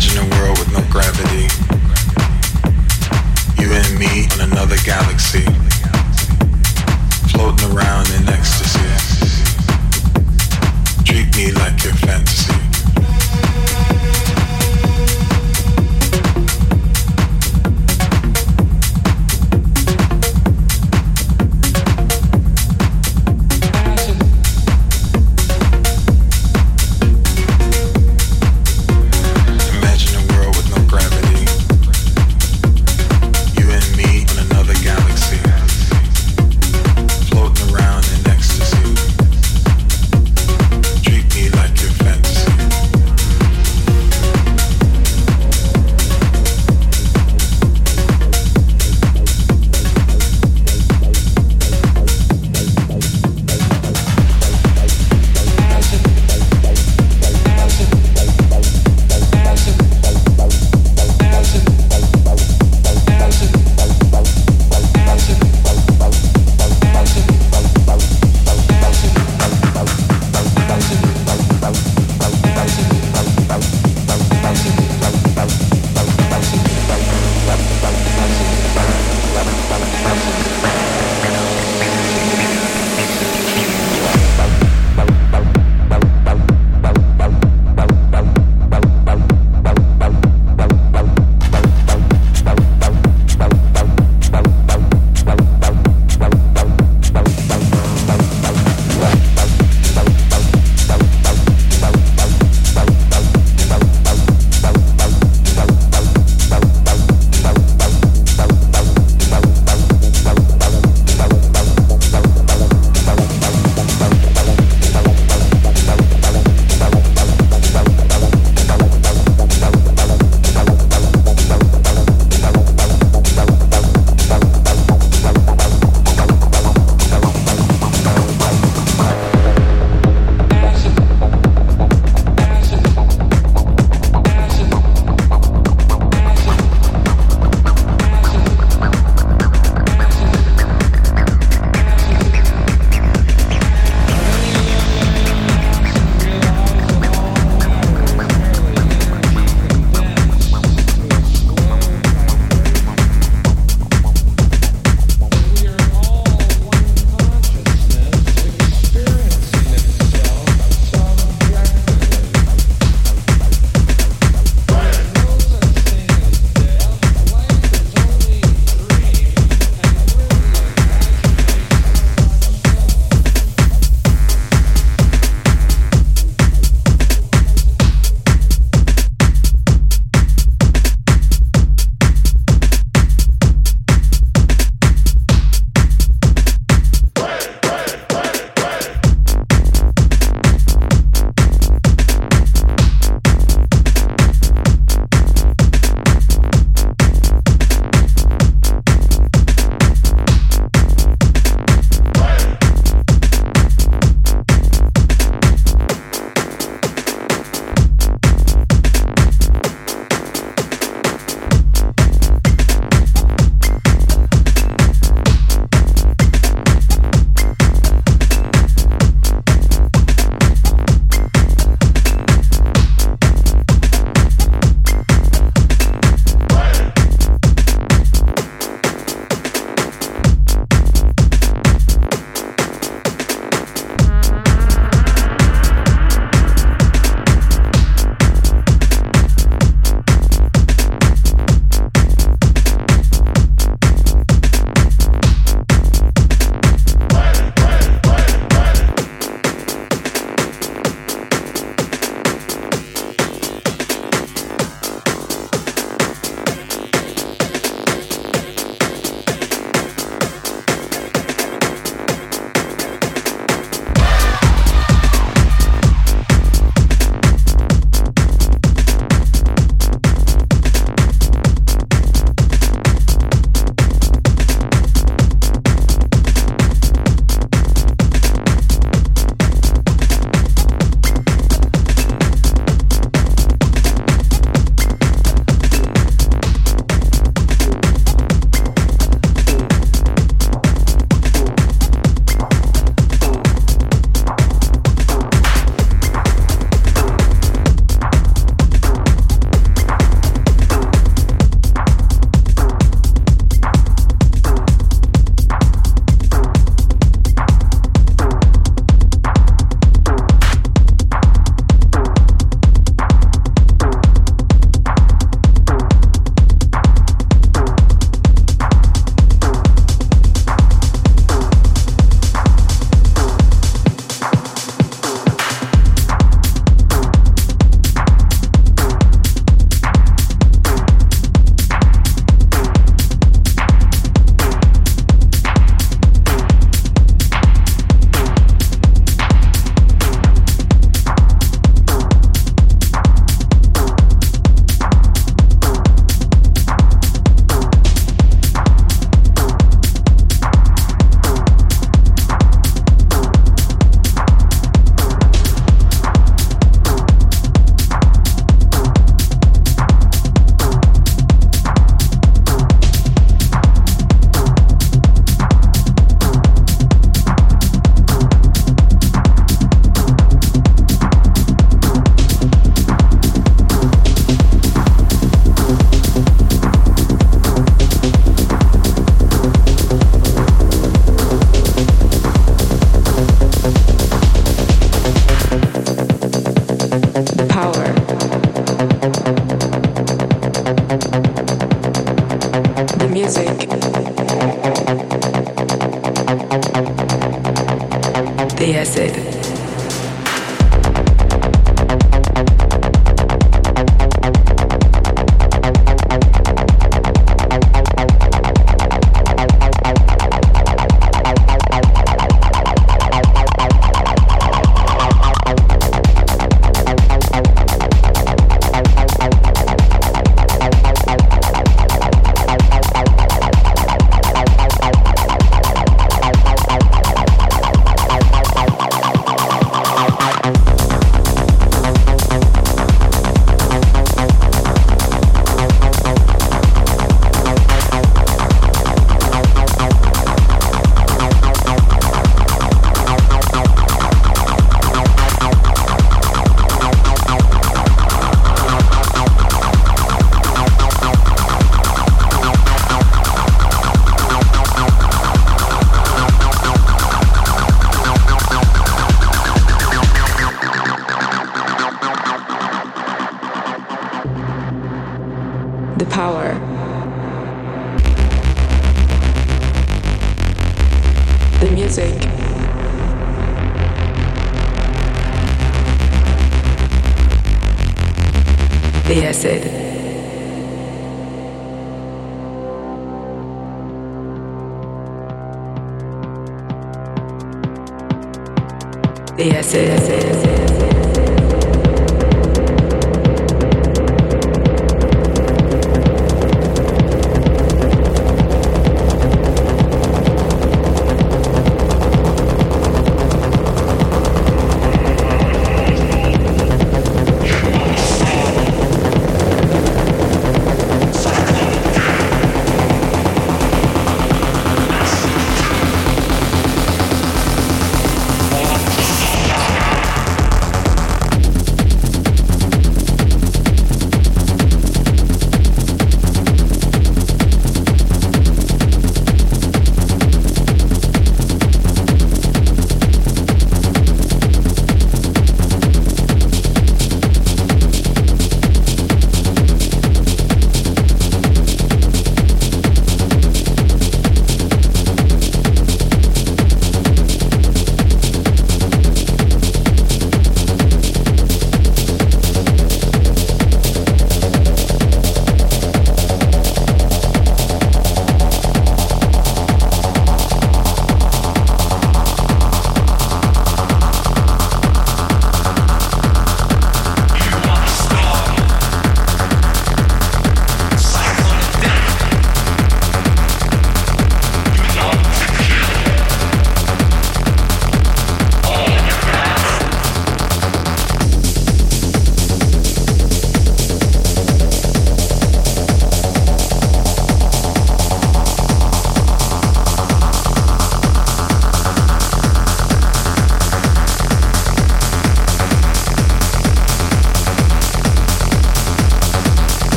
Imagine a world with no gravity. You and me on another galaxy. Floating around in ecstasy. Treat me like your fantasy.